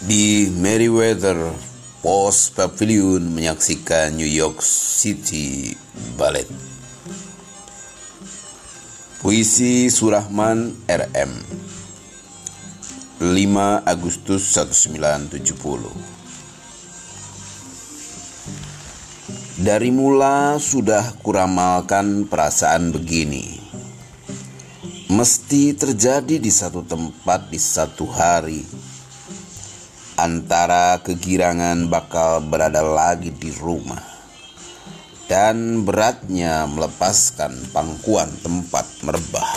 di Meriwether Post Pavilion menyaksikan New York City Ballet. Puisi Surahman RM 5 Agustus 1970 Dari mula sudah kuramalkan perasaan begini. Mesti terjadi di satu tempat di satu hari antara kegirangan bakal berada lagi di rumah dan beratnya melepaskan pangkuan tempat merebah.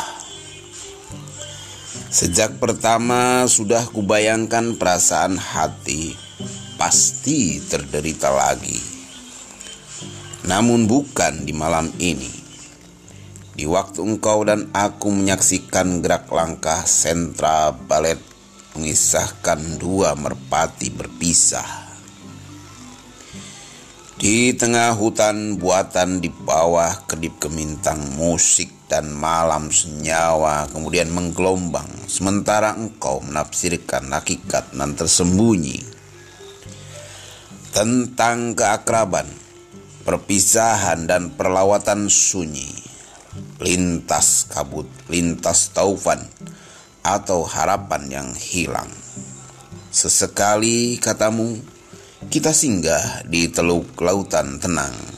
Sejak pertama sudah kubayangkan perasaan hati pasti terderita lagi. Namun bukan di malam ini. Di waktu engkau dan aku menyaksikan gerak langkah sentra balet mengisahkan dua merpati berpisah. Di tengah hutan buatan di bawah kedip kemintang musik dan malam senyawa kemudian menggelombang sementara engkau menafsirkan hakikat dan tersembunyi tentang keakraban, perpisahan dan perlawatan sunyi, lintas kabut, lintas taufan, atau harapan yang hilang. Sesekali katamu, kita singgah di teluk lautan tenang.